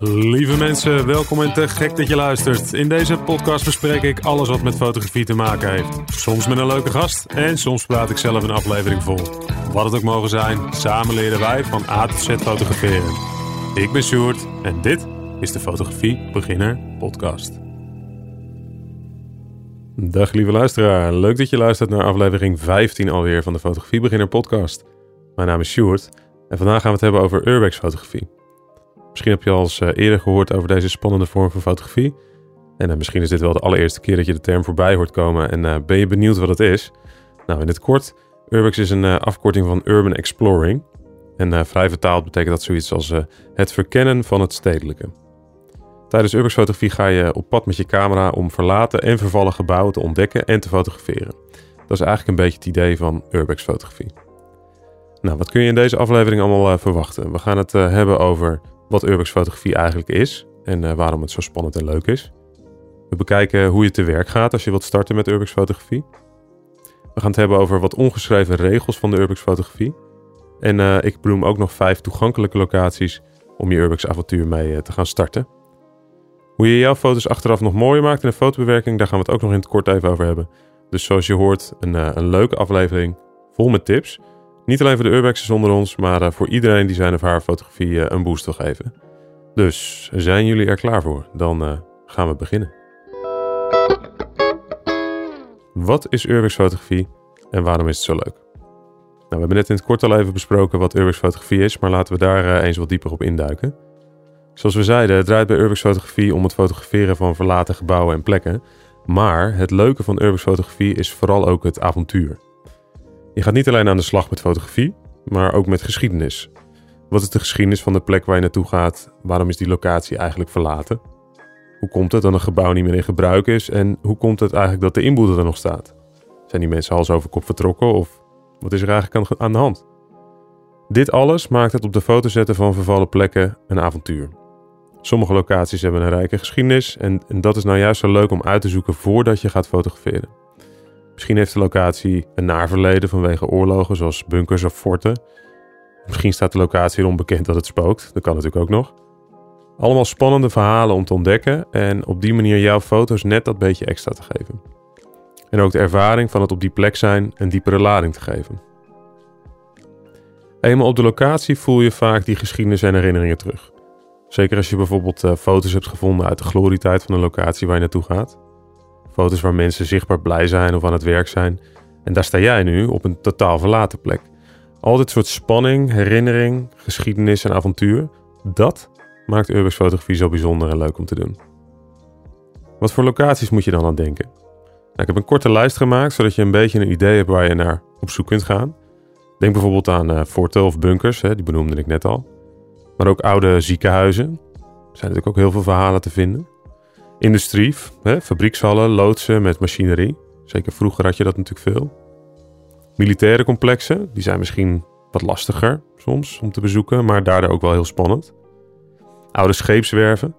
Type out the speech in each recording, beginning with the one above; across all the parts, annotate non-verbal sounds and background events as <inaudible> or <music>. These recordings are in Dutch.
Lieve mensen, welkom en te gek dat je luistert. In deze podcast bespreek ik alles wat met fotografie te maken heeft. Soms met een leuke gast en soms praat ik zelf een aflevering vol. Wat het ook mogen zijn, samen leren wij van A tot Z fotograferen. Ik ben Sjoerd en dit is de Fotografie Beginner Podcast. Dag lieve luisteraar, leuk dat je luistert naar aflevering 15 alweer van de Fotografie Beginner Podcast. Mijn naam is Sjoerd en vandaag gaan we het hebben over urbex fotografie. Misschien heb je al eens eh, eerder gehoord over deze spannende vorm van fotografie. En uh, misschien is dit wel de allereerste keer dat je de term voorbij hoort komen en uh, ben je benieuwd wat het is. Nou, in het kort, urbex is een afkorting van Urban Exploring. En vrij vertaald betekent dat zoiets als het verkennen van het stedelijke. Tijdens urbex fotografie ga je op pad met je camera om verlaten en vervallen gebouwen te ontdekken en te fotograferen. Dat is eigenlijk een beetje het idee van urbex fotografie. Nou, wat kun je in deze aflevering allemaal verwachten? We gaan het hebben over wat urbex fotografie eigenlijk is en uh, waarom het zo spannend en leuk is. We bekijken hoe je te werk gaat als je wilt starten met urbex fotografie. We gaan het hebben over wat ongeschreven regels van de urbex fotografie. En uh, ik benoem ook nog vijf toegankelijke locaties om je urbex avontuur mee uh, te gaan starten. Hoe je jouw foto's achteraf nog mooier maakt in de fotobewerking, daar gaan we het ook nog in het kort even over hebben. Dus zoals je hoort, een, een leuke aflevering vol met tips. Niet alleen voor de urbexers onder ons, maar uh, voor iedereen die zijn of haar fotografie uh, een boost wil geven. Dus zijn jullie er klaar voor? Dan uh, gaan we beginnen. Wat is urbex fotografie en waarom is het zo leuk? Nou, we hebben net in het kort al even besproken wat urbex fotografie is, maar laten we daar eens wat dieper op induiken. Zoals we zeiden, het draait bij urbex fotografie om het fotograferen van verlaten gebouwen en plekken. Maar het leuke van urbex fotografie is vooral ook het avontuur. Je gaat niet alleen aan de slag met fotografie, maar ook met geschiedenis. Wat is de geschiedenis van de plek waar je naartoe gaat? Waarom is die locatie eigenlijk verlaten? Hoe komt het dat een gebouw niet meer in gebruik is? En hoe komt het eigenlijk dat de inboedel er nog staat? Zijn die mensen hals over kop vertrokken of wat is er eigenlijk aan de hand? Dit alles maakt het op de foto zetten van vervallen plekken een avontuur. Sommige locaties hebben een rijke geschiedenis en, en dat is nou juist zo leuk om uit te zoeken voordat je gaat fotograferen. Misschien heeft de locatie een naverleden vanwege oorlogen, zoals bunkers of forten. Misschien staat de locatie erom bekend dat het spookt. Dat kan natuurlijk ook nog. Allemaal spannende verhalen om te ontdekken en op die manier jouw foto's net dat beetje extra te geven. En ook de ervaring van het op die plek zijn een diepere lading te geven. Eenmaal op de locatie voel je vaak die geschiedenis en herinneringen terug. Zeker als je bijvoorbeeld uh, foto's hebt gevonden uit de glorietijd van de locatie waar je naartoe gaat. Foto's waar mensen zichtbaar blij zijn of aan het werk zijn. En daar sta jij nu op een totaal verlaten plek. Al dit soort spanning, herinnering, geschiedenis en avontuur, dat maakt urbex fotografie zo bijzonder en leuk om te doen. Wat voor locaties moet je dan aan denken? Nou, ik heb een korte lijst gemaakt zodat je een beetje een idee hebt waar je naar op zoek kunt gaan. Denk bijvoorbeeld aan uh, forten of bunkers, hè, die benoemde ik net al. Maar ook oude ziekenhuizen. Er zijn natuurlijk ook heel veel verhalen te vinden. Industrie, hè, fabriekshallen, loodsen met machinerie. Zeker vroeger had je dat natuurlijk veel. Militaire complexen, die zijn misschien wat lastiger soms om te bezoeken, maar daardoor ook wel heel spannend. Oude scheepswerven.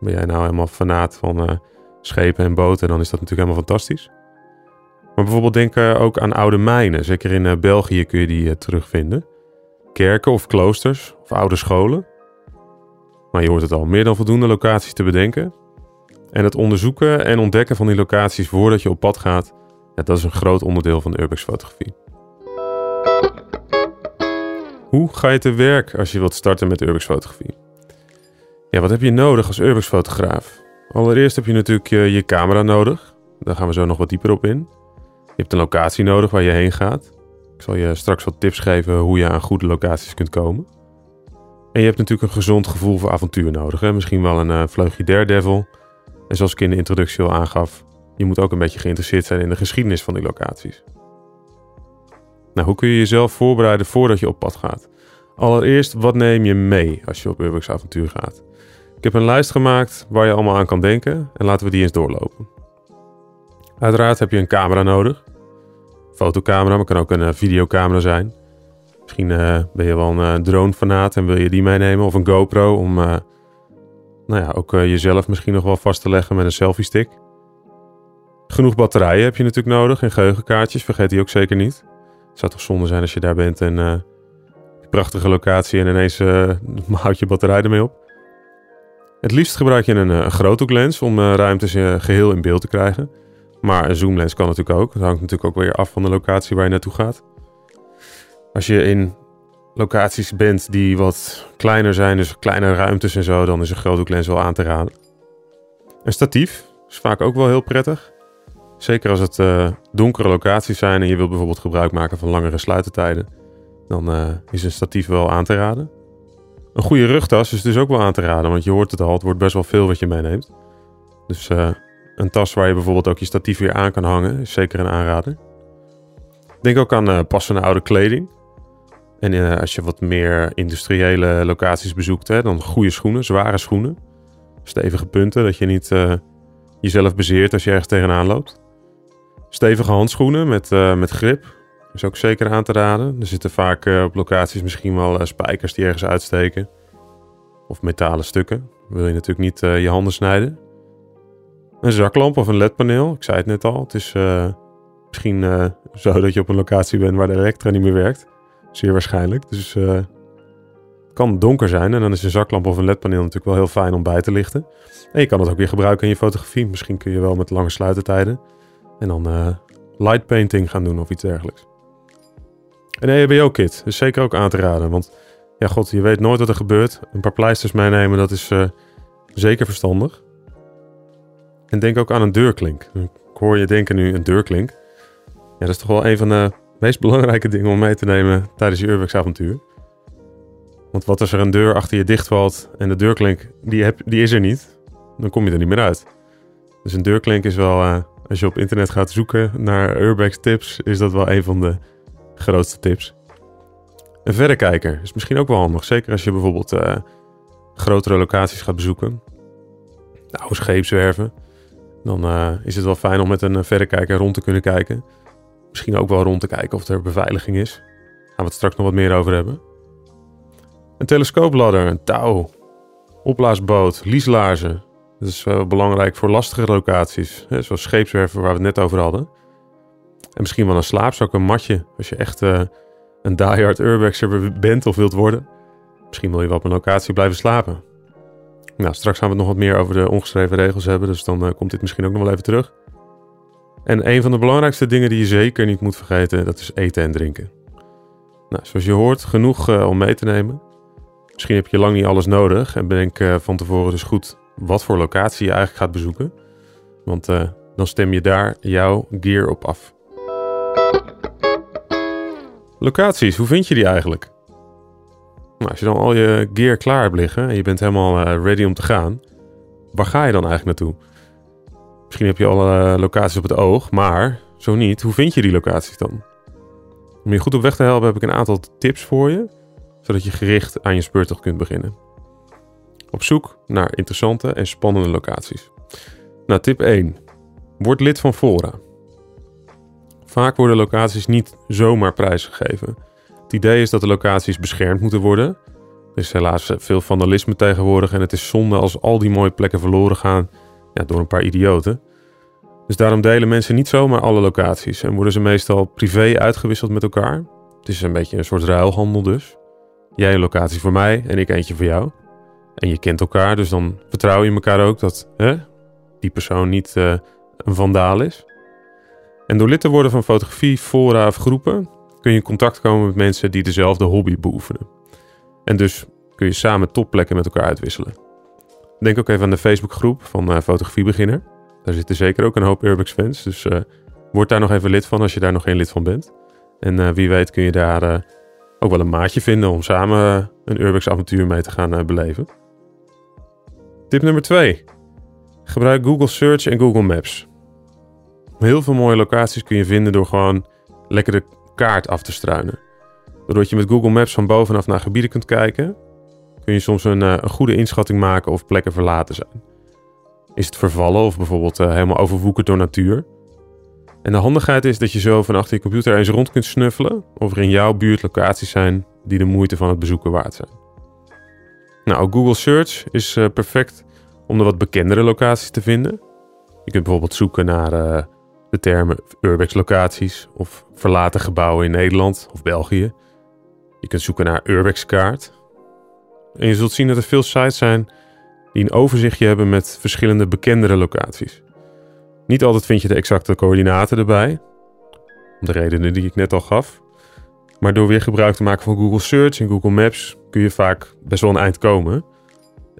Ben jij nou helemaal fanaat van uh, schepen en boten, dan is dat natuurlijk helemaal fantastisch. Maar bijvoorbeeld denk ook aan oude mijnen. Zeker in uh, België kun je die terugvinden. Kerken of kloosters of oude scholen. Maar je hoort het al, meer dan voldoende locaties te bedenken. En het onderzoeken en ontdekken van die locaties voordat je op pad gaat, ja, dat is een groot onderdeel van urbex fotografie. Hoe ga je te werk als je wilt starten met urbex fotografie? Ja, wat heb je nodig als urbex fotograaf? Allereerst heb je natuurlijk je, je camera nodig. Daar gaan we zo nog wat dieper op in. Je hebt een locatie nodig waar je heen gaat. Ik zal je straks wat tips geven hoe je aan goede locaties kunt komen. En je hebt natuurlijk een gezond gevoel voor avontuur nodig. Hè? Misschien wel een uh, vleugje Daredevil en zoals ik in de introductie al aangaf, je moet ook een beetje geïnteresseerd zijn in de geschiedenis van die locaties. Nou, hoe kun je jezelf voorbereiden voordat je op pad gaat? Allereerst, wat neem je mee als je op Urbex avontuur gaat? Ik heb een lijst gemaakt waar je allemaal aan kan denken en laten we die eens doorlopen. Uiteraard heb je een camera nodig. Fotocamera, maar kan ook een uh, videocamera zijn. Misschien uh, ben je wel een uh, drone-fanaat en wil je die meenemen of een GoPro om nou ja, ook uh, jezelf misschien nog wel vast te leggen met een selfie stick. Genoeg batterijen heb je natuurlijk nodig en geheugenkaartjes, vergeet die ook zeker niet. Het zou toch zonde zijn als je daar bent en uh, prachtige locatie en ineens <laughs> uh, je batterij ermee op. Het liefst gebruik je een, een groothoeklens om ruimtes geheel in beeld te krijgen. Maar een zoomlens kan natuurlijk ook. Dat hangt natuurlijk ook weer af van de locatie waar je naartoe gaat. Als je in locaties bent die wat kleiner zijn, dus kleine ruimtes en zo, dan is een groothoeklens wel aan te raden. Een statief is vaak ook wel heel prettig. Zeker als het uh, donkere locaties zijn en je wilt bijvoorbeeld gebruik maken van langere sluitertijden, dan uh, is een statief wel aan te raden. Een goede rugtas is dus ook wel aan te raden, want je hoort het al, het wordt best wel veel wat je meeneemt. Dus uh, een tas waar je bijvoorbeeld ook je statief weer aan kan hangen, is zeker een aanrader. Denk ook aan passende oude kleding. En als je wat meer industriële locaties bezoekt, hè, dan goede schoenen, zware schoenen. Stevige punten, dat je niet jezelf bezeert als je ergens tegenaan loopt. Stevige handschoenen met, uh, met grip is ook zeker aan te raden. Er zitten vaak op locaties misschien wel spijkers die ergens uitsteken. Of metalen stukken. wil je natuurlijk niet je handen snijden. Een zaklamp of een ledpaneel. Ik zei het net al. Het is misschien zo dat je op een locatie bent waar de elektra niet meer werkt. Zeer waarschijnlijk. Dus het kan donker zijn. En dan is een zaklamp of een ledpaneel natuurlijk wel heel fijn om bij te lichten. En je kan het ook weer gebruiken in je fotografie. Misschien kun je wel met lange sluitertijden en dan uh, light painting gaan doen of iets dergelijks. Een EHBO-kit is zeker ook aan te raden. Want ja, god, je weet nooit wat er gebeurt. Een paar pleisters meenemen, dat is uh, zeker verstandig. En denk ook aan een deurklink. Ik hoor je denken nu een deurklink. Ja, dat is toch wel een van de meest belangrijke dingen om mee te nemen tijdens je Urbex-avontuur. Want wat als er een deur achter je dichtvalt en de deurklink, die, heb, die is er niet, dan kom je er niet meer uit. Dus een deurklink is wel uh, als je op internet gaat zoeken naar Urbex tips, is dat wel een van de grootste tips. Een verrekijker is misschien ook wel handig. Zeker als je bijvoorbeeld uh, grotere locaties gaat bezoeken. Oude scheepswerven. Dan uh, is het wel fijn om met een verrekijker rond te kunnen kijken. Misschien ook wel rond te kijken of er beveiliging is. Daar gaan we het straks nog wat meer over hebben. Een telescoopladder, een touw, opblaasboot, lieslaarzen, dat is wel belangrijk voor lastige locaties, hè, zoals scheepswerven waar we het net over hadden. En misschien wel een slaapzak, een matje, als je echt uh, een diehard urbexer bent of wilt worden. Misschien wil je wel op een locatie blijven slapen. Nou, straks gaan we het nog wat meer over de ongeschreven regels hebben, dus dan uh, komt dit misschien ook nog wel even terug. En een van de belangrijkste dingen die je zeker niet moet vergeten, dat is eten en drinken. Nou, zoals je hoort, genoeg uh, om mee te nemen. Misschien heb je lang niet alles nodig en bedenk van tevoren dus goed wat voor locatie je eigenlijk gaat bezoeken. Want uh, dan stem je daar jouw gear op af. Locaties, hoe vind je die eigenlijk? Nou, als je dan al je gear klaar hebt liggen en je bent helemaal ready om te gaan, waar ga je dan eigenlijk naartoe? Misschien heb je alle locaties op het oog, maar zo niet, hoe vind je die locaties dan? Om je goed op weg te helpen heb ik een aantal tips voor je, zodat je gericht aan je speurtocht kunt beginnen. Op zoek naar interessante en spannende locaties. Nou, tip 1. Word lid van fora. Vaak worden locaties niet zomaar prijsgegeven. Het idee is dat de locaties beschermd moeten worden. Er is helaas veel vandalisme tegenwoordig en het is zonde als al die mooie plekken verloren gaan ja, door een paar idioten. Dus daarom delen mensen niet zomaar alle locaties en worden ze meestal privé uitgewisseld met elkaar. Het is een beetje een soort ruilhandel dus. Jij een locatie voor mij en ik eentje voor jou. En je kent elkaar, dus dan vertrouw je elkaar ook dat hè, die persoon niet uh, een vandaal is. En door lid te worden van fotografie, fora of groepen kun je in contact komen met mensen die dezelfde hobby beoefenen. En dus kun je samen topplekken met elkaar uitwisselen. Denk ook even aan de Facebookgroep van uh, Fotografiebeginner. Daar zitten zeker ook een hoop Urbex fans, dus uh, word daar nog even lid van als je daar nog geen lid van bent. En wie weet kun je daar ook wel een maatje vinden om samen een Urbex avontuur mee te gaan beleven. Tip nummer 2. Gebruik Google Search en Google Maps. Heel veel mooie locaties kun je vinden door gewoon lekker de kaart af te struinen. Doordat je met Google Maps van bovenaf naar gebieden kunt kijken, kun je soms een, eh, een goede inschatting maken of plekken verlaten zijn. Is het vervallen of bijvoorbeeld uh, helemaal overwoekerd door natuur? En de handigheid is dat je zo van achter je computer eens rond kunt snuffelen of er in jouw buurt locaties zijn die de moeite van het bezoeken waard zijn. Nou, Google Search is uh, perfect om de wat bekendere locaties te vinden. Je kunt bijvoorbeeld zoeken naar de termen urbex locaties of verlaten gebouwen in Nederland of België. Je kunt zoeken naar urbex kaart. En je zult zien dat er veel sites zijn die een overzichtje hebben met verschillende bekendere locaties. Niet altijd vind je de exacte coördinaten erbij, om de redenen die ik net al gaf. Maar door weer gebruik te maken van Google Search en Google Maps kun je vaak best wel een eind komen.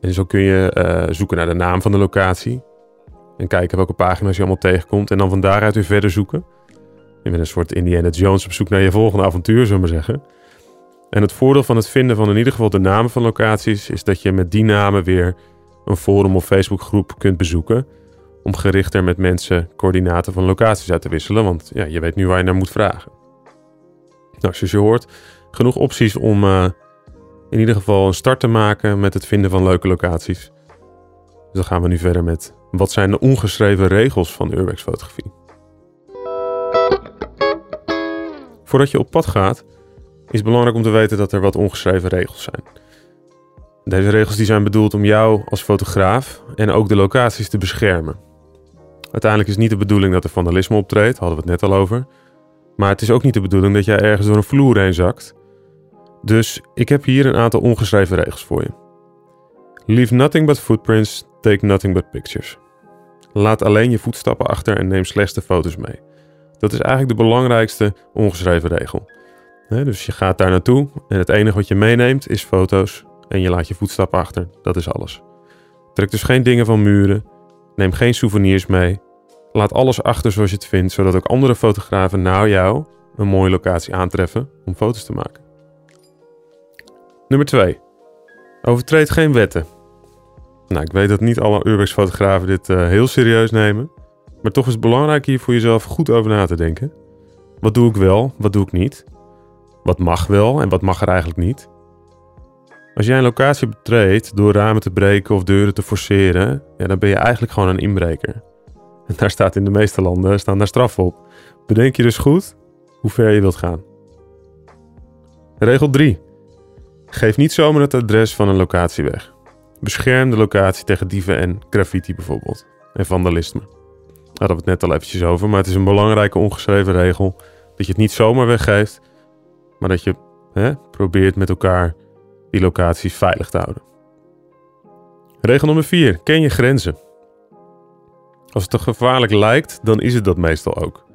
En zo kun je uh, zoeken naar de naam van de locatie. En kijken welke pagina's je allemaal tegenkomt. En dan van daaruit weer verder zoeken. Je bent een soort Indiana Jones op zoek naar je volgende avontuur, zullen we maar zeggen. En het voordeel van het vinden van in ieder geval de namen van locaties is dat je met die namen weer een forum of Facebookgroep kunt bezoeken. Om gerichter met mensen coördinaten van locaties uit te wisselen. Want ja, je weet nu waar je naar moet vragen. Nou, zoals je hoort, genoeg opties om uh, in ieder geval een start te maken met het vinden van leuke locaties. Dus dan gaan we nu verder met wat zijn de ongeschreven regels van urbex fotografie. Voordat je op pad gaat, is belangrijk om te weten dat er wat ongeschreven regels zijn. Deze regels die zijn bedoeld om jou als fotograaf en ook de locaties te beschermen. Uiteindelijk is niet de bedoeling dat er vandalisme optreedt, hadden we het net al over. Maar het is ook niet de bedoeling dat jij ergens door een vloer heen zakt. Dus ik heb hier een aantal ongeschreven regels voor je. Leave nothing but footprints, take nothing but pictures. Laat alleen je voetstappen achter en neem slechts de foto's mee. Dat is eigenlijk de belangrijkste ongeschreven regel. Dus je gaat daar naartoe en het enige wat je meeneemt is foto's en je laat je voetstappen achter. Dat is alles. Trek dus geen dingen van muren. Neem geen souvenirs mee. Laat alles achter zoals je het vindt, zodat ook andere fotografen na jou een mooie locatie aantreffen om foto's te maken. Nummer 2. Overtreed geen wetten. Nou, ik weet dat niet alle urbex-fotografen dit uh, heel serieus nemen. Maar toch is het belangrijk hier voor jezelf goed over na te denken. Wat doe ik wel, wat doe ik niet? Wat mag wel en wat mag er eigenlijk niet? Als jij een locatie betreedt door ramen te breken of deuren te forceren, ja, dan ben je eigenlijk gewoon een inbreker. En daar staat in de meeste landen staan daar straffen op. Bedenk je dus goed hoe ver je wilt gaan. Regel 3. Geef niet zomaar het adres van een locatie weg. Bescherm de locatie tegen dieven en graffiti bijvoorbeeld. En vandalisme. Daar hadden we het net al eventjes over, maar het is een belangrijke ongeschreven regel. Dat je het niet zomaar weggeeft, maar dat je hè, probeert met elkaar die locaties veilig te houden. Regel nummer 4. Ken je grenzen. Als het te gevaarlijk lijkt, dan is het dat meestal ook.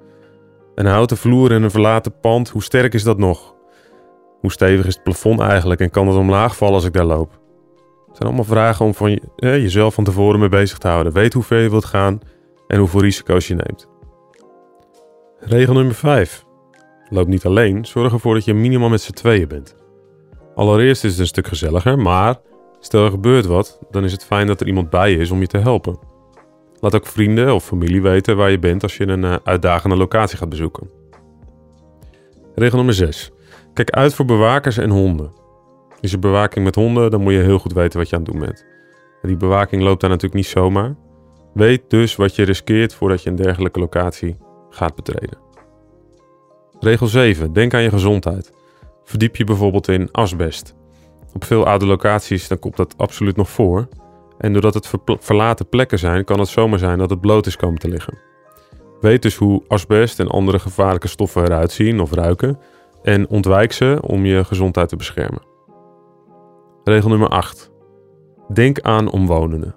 Een houten vloer in een verlaten pand, hoe sterk is dat nog? Hoe stevig is het plafond eigenlijk en kan het omlaag vallen als ik daar loop? Het zijn allemaal vragen om van je, jezelf van tevoren mee bezig te houden. Weet hoe ver je wilt gaan en hoeveel risico's je neemt. Regel nummer 5. Loop niet alleen, zorg ervoor dat je minimaal met z'n tweeën bent. Allereerst is het een stuk gezelliger, maar stel er gebeurt wat, dan is het fijn dat er iemand bij je is om je te helpen. Laat ook vrienden of familie weten waar je bent als je een uh, uitdagende locatie gaat bezoeken. Regel nummer 6. Kijk uit voor bewakers en honden. Is er bewaking met honden, dan moet je heel goed weten wat je aan het doen bent. Die bewaking loopt daar natuurlijk niet zomaar. Weet dus wat je riskeert voordat je een dergelijke locatie gaat betreden. Regel 7. Denk aan je gezondheid. Verdiep je bijvoorbeeld in asbest. Op veel oude locaties dan komt dat absoluut nog voor. En doordat het verlaten plekken zijn, kan het zomaar zijn dat het bloot is komen te liggen. Weet dus hoe asbest en andere gevaarlijke stoffen eruit zien of ruiken en ontwijk ze om je gezondheid te beschermen. Regel nummer 8. Denk aan omwonenden.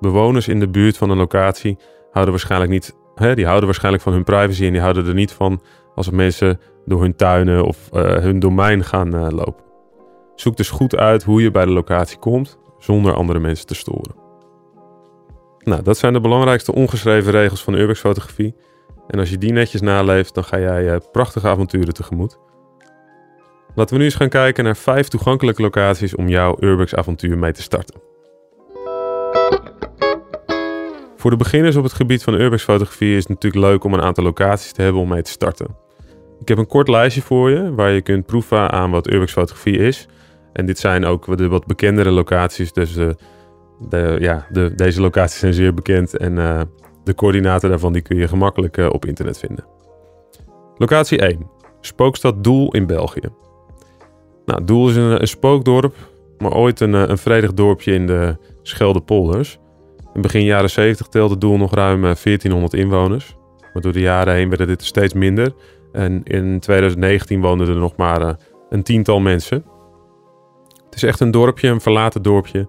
Bewoners in de buurt van een locatie houden waarschijnlijk niet, hè, die houden waarschijnlijk van hun privacy en die houden er niet van als mensen door hun tuinen of uh, hun domein gaan uh, lopen. Zoek dus goed uit hoe je bij de locatie komt zonder andere mensen te storen. Nou, dat zijn de belangrijkste ongeschreven regels van urbex fotografie. En als je die netjes naleeft, dan ga jij uh, prachtige avonturen tegemoet. Laten we nu eens gaan kijken naar vijf toegankelijke locaties om jouw urbex avontuur mee te starten. Voor de beginners op het gebied van urbex fotografie is het natuurlijk leuk om een aantal locaties te hebben om mee te starten. Ik heb een kort lijstje voor je waar je kunt proeven aan wat urbex fotografie is. En dit zijn ook de wat bekendere locaties. Dus de, de, ja, de, deze locaties zijn zeer bekend en uh, de coördinaten daarvan die kun je gemakkelijk uh, op internet vinden. Locatie 1. Spookstad Doel in België. Nou, Doel is een, een spookdorp, maar ooit een, een vredig dorpje in de Scheldepolders. In begin jaren 70 telde Doel nog ruim 1400 inwoners. Maar door de jaren heen werden dit steeds minder. En in 2019 woonden er nog maar uh, een tiental mensen. Het is echt een dorpje, een verlaten dorpje.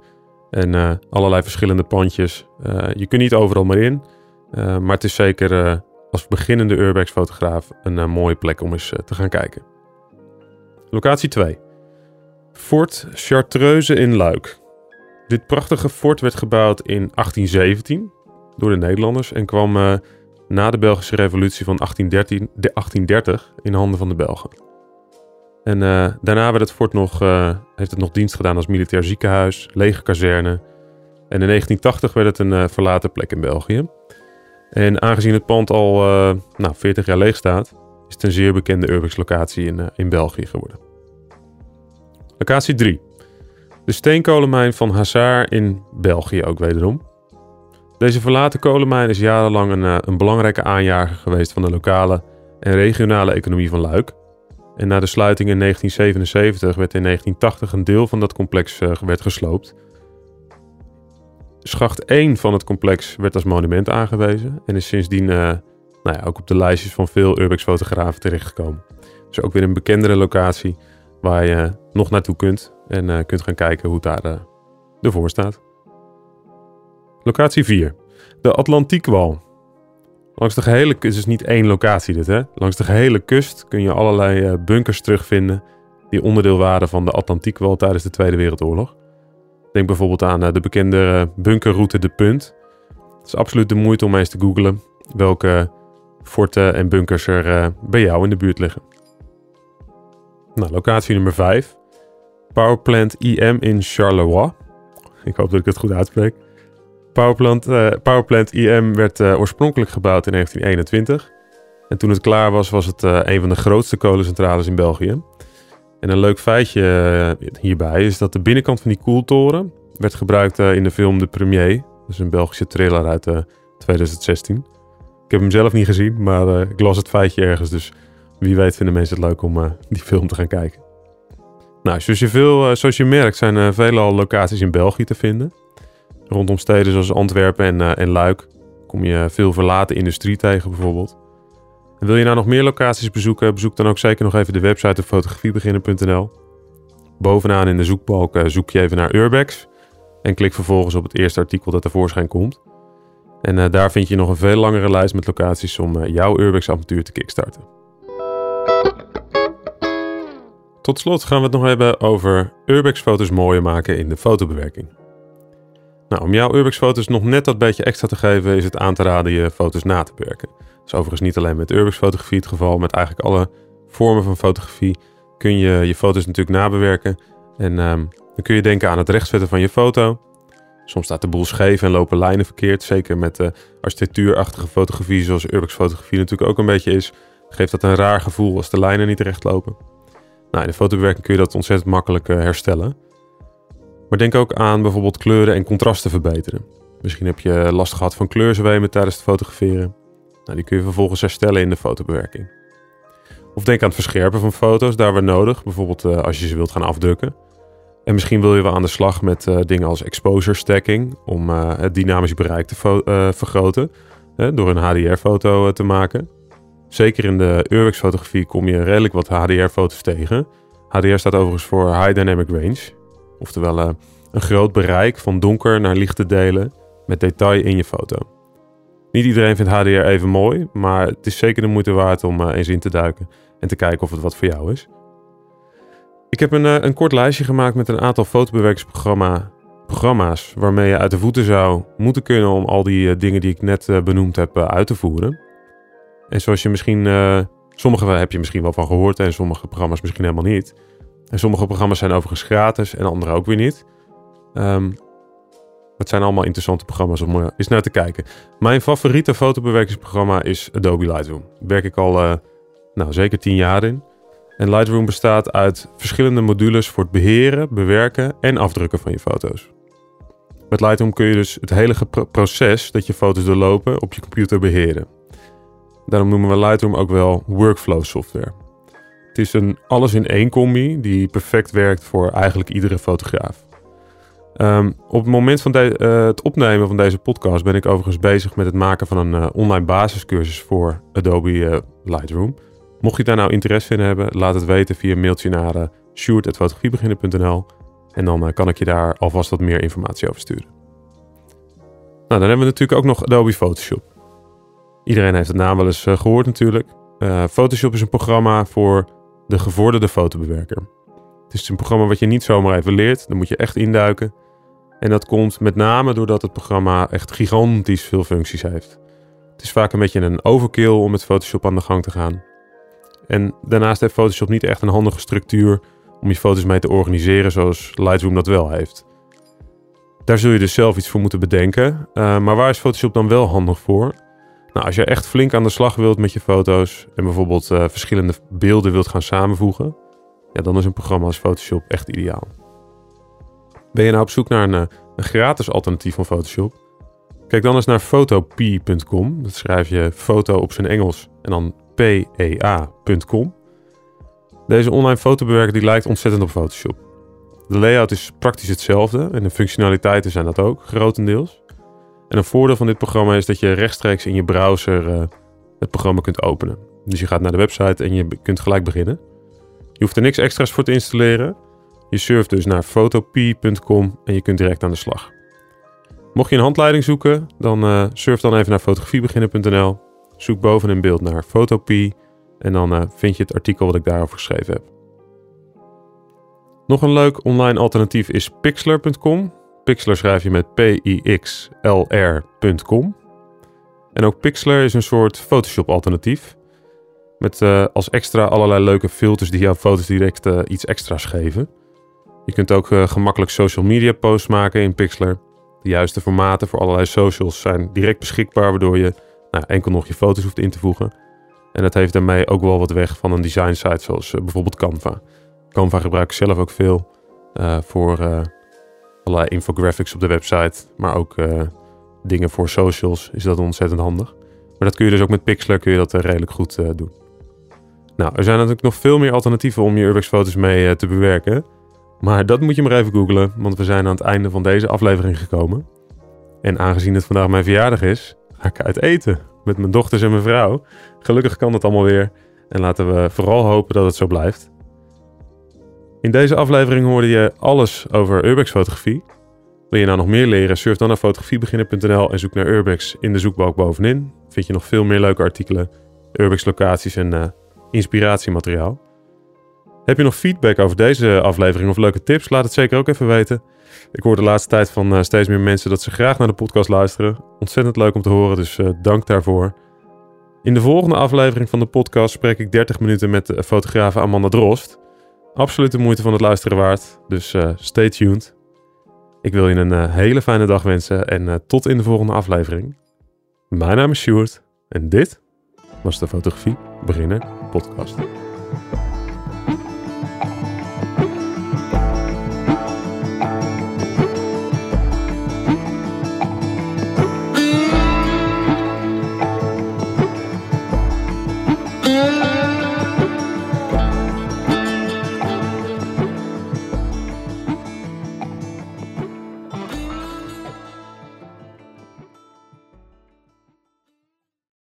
En allerlei verschillende pandjes. je kunt niet overal maar in. maar het is zeker als beginnende urbex-fotograaf een mooie plek om eens te gaan kijken. Locatie 2. Fort Chartreuse in Luik. Dit prachtige fort werd gebouwd in 1817 door de Nederlanders en kwam na de Belgische revolutie van 1813, de 1830 in handen van de Belgen. En uh, daarna werd het fort nog, uh, heeft het nog dienst gedaan als militair ziekenhuis, legerkazerne. En in 1980 werd het een verlaten plek in België. En aangezien het pand al nou, 40 jaar leeg staat, is het een zeer bekende urbex-locatie in, in België geworden. Locatie 3. De steenkolenmijn van Hazard in België ook wederom. Deze verlaten kolenmijn is jarenlang een, eh, een belangrijke aanjager geweest van de lokale en regionale economie van Luik. En na de sluiting in 1977 werd in 1980 een deel van dat complex uh, werd gesloopt. Schacht 1 van het complex werd als monument aangewezen en is sindsdien uh, nou ja, ook op de lijstjes van veel urbex-fotografen terechtgekomen. Dus ook weer een bekendere locatie waar je nog naartoe kunt en kunt gaan kijken hoe het daar ervoor staat. Locatie 4. De Atlantiekwal. Langs de gehele kust, is niet één locatie dit hè. Langs de gehele kust kun je allerlei uh, bunkers terugvinden die onderdeel waren van de Atlantiekwal tijdens de Tweede Wereldoorlog. Denk bijvoorbeeld aan de bekende bunkerroute De Punt. Het is absoluut de moeite om eens te googlen welke forten en bunkers er bij jou in de buurt liggen. Nou, locatie nummer 5. Powerplant IM in Charleroi. Ik hoop dat ik het goed uitspreek. Powerplant, uh, Powerplant IM werd uh, oorspronkelijk gebouwd in 1921. En toen het klaar was, was het uh, een van de grootste kolencentrales in België. En een leuk feitje hierbij is dat de binnenkant van die koeltoren werd gebruikt in de film De Premier. Dat is een Belgische thriller uit 2016. Ik heb hem zelf niet gezien, maar ik las het feitje ergens, dus wie weet vinden mensen het leuk om die film te gaan kijken. Nou, zoals je, veel, zoals je merkt zijn veelal locaties in België te vinden. Rondom steden zoals Antwerpen en, en Luik kom je veel verlaten industrie tegen bijvoorbeeld. En wil je nou nog meer locaties bezoeken, bezoek dan ook zeker nog even de website fotografiebeginner.nl. Bovenaan in de zoekbalk zoek je even naar Urbex en klik vervolgens op het eerste artikel dat tevoorschijn komt. En daar vind je nog een veel langere lijst met locaties om jouw Urbex avontuur te kickstarten. Tot slot gaan we het nog hebben over Urbex-foto's mooier maken in de fotobewerking. Nou, om jouw Urbex-foto's nog net dat beetje extra te geven, is het aan te raden je foto's na te bewerken. Dat is overigens niet alleen met Urbex-fotografie het geval, met eigenlijk alle vormen van fotografie kun je je foto's natuurlijk nabewerken. En um, dan kun je denken aan het rechtzetten van je foto. Soms staat de boel scheef en lopen lijnen verkeerd. Zeker met de architectuurachtige fotografie, zoals Urbex-fotografie natuurlijk ook een beetje is, geeft dat een raar gevoel als de lijnen niet recht lopen. Nou, in de fotobewerking kun je dat ontzettend makkelijk uh, herstellen. Maar denk ook aan bijvoorbeeld kleuren en contrasten verbeteren. Misschien heb je last gehad van kleurzwemen tijdens het fotograferen. Nou, die kun je vervolgens herstellen in de fotobewerking. Of denk aan het verscherpen van foto's, daar waar nodig. Bijvoorbeeld uh, als je ze wilt gaan afdrukken. En misschien wil je wel aan de slag met uh, dingen als exposure stacking. Om het dynamisch bereik te vergroten. door een HDR-foto te maken. Zeker in de Urbex-fotografie kom je redelijk wat HDR-foto's tegen. HDR staat overigens voor High Dynamic Range. Oftewel uh, een groot bereik van donker naar lichte delen met detail in je foto. Niet iedereen vindt HDR even mooi, maar het is zeker de moeite waard om uh, eens in te duiken en te kijken of het wat voor jou is. Ik heb een, uh, een kort lijstje gemaakt met een aantal fotobewerkingsprogramma's waarmee je uit de voeten zou moeten kunnen om al die dingen die ik net benoemd heb uit te voeren. En zoals je misschien, uh, sommige heb je misschien wel van gehoord en sommige programma's misschien helemaal niet. En sommige programma's zijn overigens gratis en andere ook weer niet. Um, het zijn allemaal interessante programma's om uh, eens naar te kijken. Mijn favoriete fotobewerkingsprogramma is Adobe Lightroom. Daar werk ik al uh, nou, zeker tien jaar in. En Lightroom bestaat uit verschillende modules voor het beheren, bewerken en afdrukken van je foto's. Met Lightroom kun je dus het hele proces dat je foto's doorlopen op je computer beheren. Daarom noemen we Lightroom ook wel workflow software. Het is een alles in één combi die perfect werkt voor eigenlijk iedere fotograaf. Ehm, op het moment van uh, het opnemen van deze podcast ben ik overigens bezig met het maken van een uh, online basiscursus voor Adobe uh, Lightroom. Mocht je daar nou interesse in hebben, laat het weten via mailtje naar uh, En dan kan ik je daar alvast wat meer informatie over sturen. Nou, dan hebben we natuurlijk ook nog Adobe Photoshop. Iedereen heeft de naam wel eens gehoord natuurlijk. Photoshop is een programma voor de gevorderde fotobewerker. Het is een programma wat je niet zomaar even leert. Dan moet je echt induiken. En dat komt met name doordat het programma echt gigantisch veel functies heeft. Het is vaak een beetje een overkill om met Photoshop aan de gang te gaan. En daarnaast heeft Photoshop niet echt een handige structuur om je foto's mee te organiseren zoals Lightroom dat wel heeft. Daar zul je dus zelf iets voor moeten bedenken. Uh, maar waar is Photoshop dan wel handig voor? Nou, als je echt flink aan de slag wilt met je foto's en bijvoorbeeld uh, verschillende beelden wilt gaan samenvoegen, ja, dan is een programma als Photoshop echt ideaal. Ben je nou op zoek naar een, eh, een gratis alternatief van Photoshop? Kijk dan eens naar photopea.com. Dat schrijf je foto op zijn Engels en dan pea.com. Deze online fotobewerker die lijkt ontzettend op Photoshop. De layout is praktisch hetzelfde en de functionaliteiten zijn dat ook, grotendeels. En een voordeel van dit programma is dat je rechtstreeks in je browser uh, het programma kunt openen. Dus je gaat naar de website en je kunt gelijk beginnen. Je hoeft er niks extra's voor te installeren. Je surft dus naar photopea.com en je kunt direct aan de slag. Mocht je een handleiding zoeken, dan uh, surf dan even naar fotografiebeginnen.nl. Zoek boven in beeld naar Photopea en dan uh, vind je het artikel wat ik daarover geschreven heb. Nog een leuk online alternatief is pixlr.com. Pixlr schrijf je met p-i-x-l-r.com. En ook Pixlr is een soort Photoshop alternatief. Met uh, als extra allerlei leuke filters die jouw foto's direct uh, iets extra's geven. Je kunt ook uh, gemakkelijk social media posts maken in Pixlr. De juiste formaten voor allerlei socials zijn direct beschikbaar, waardoor je nou, enkel nog je foto's hoeft in te voegen. En dat heeft daarmee ook wel wat weg van een design site zoals bijvoorbeeld Canva. Canva gebruik ik zelf ook veel voor allerlei infographics op de website, maar ook dingen voor socials is dat ontzettend handig. Maar dat kun je dus ook met Pixlr kun je dat redelijk goed doen. Nou, er zijn natuurlijk nog veel meer alternatieven om je Urbex foto's mee te bewerken. Maar dat moet je maar even googlen, want we zijn aan het einde van deze aflevering gekomen. En aangezien het vandaag mijn verjaardag is, ga ik uit eten met mijn dochters en mijn vrouw. Gelukkig kan dat allemaal weer. En laten we vooral hopen dat het zo blijft. In deze aflevering hoorde je alles over Urbex fotografie. Wil je nou nog meer leren? Surf dan naar fotografiebeginnen.nl en zoek naar Urbex in de zoekbalk bovenin. Vind je nog veel meer leuke artikelen, Urbex locaties en uh, inspiratiemateriaal. Heb je nog feedback over deze aflevering of leuke tips? Laat het zeker ook even weten. Ik hoor de laatste tijd van uh, steeds meer mensen dat ze graag naar de podcast luisteren. Ontzettend leuk om te horen, dus uh, dank daarvoor. In de volgende aflevering van de podcast spreek ik 30 minuten met de fotografe Amanda Drost. Absoluut de moeite van het luisteren waard, dus uh, stay tuned. Ik wil je een hele fijne dag wensen en tot in de volgende aflevering. Mijn naam is Stuart en dit was de Fotografie Beginner podcast.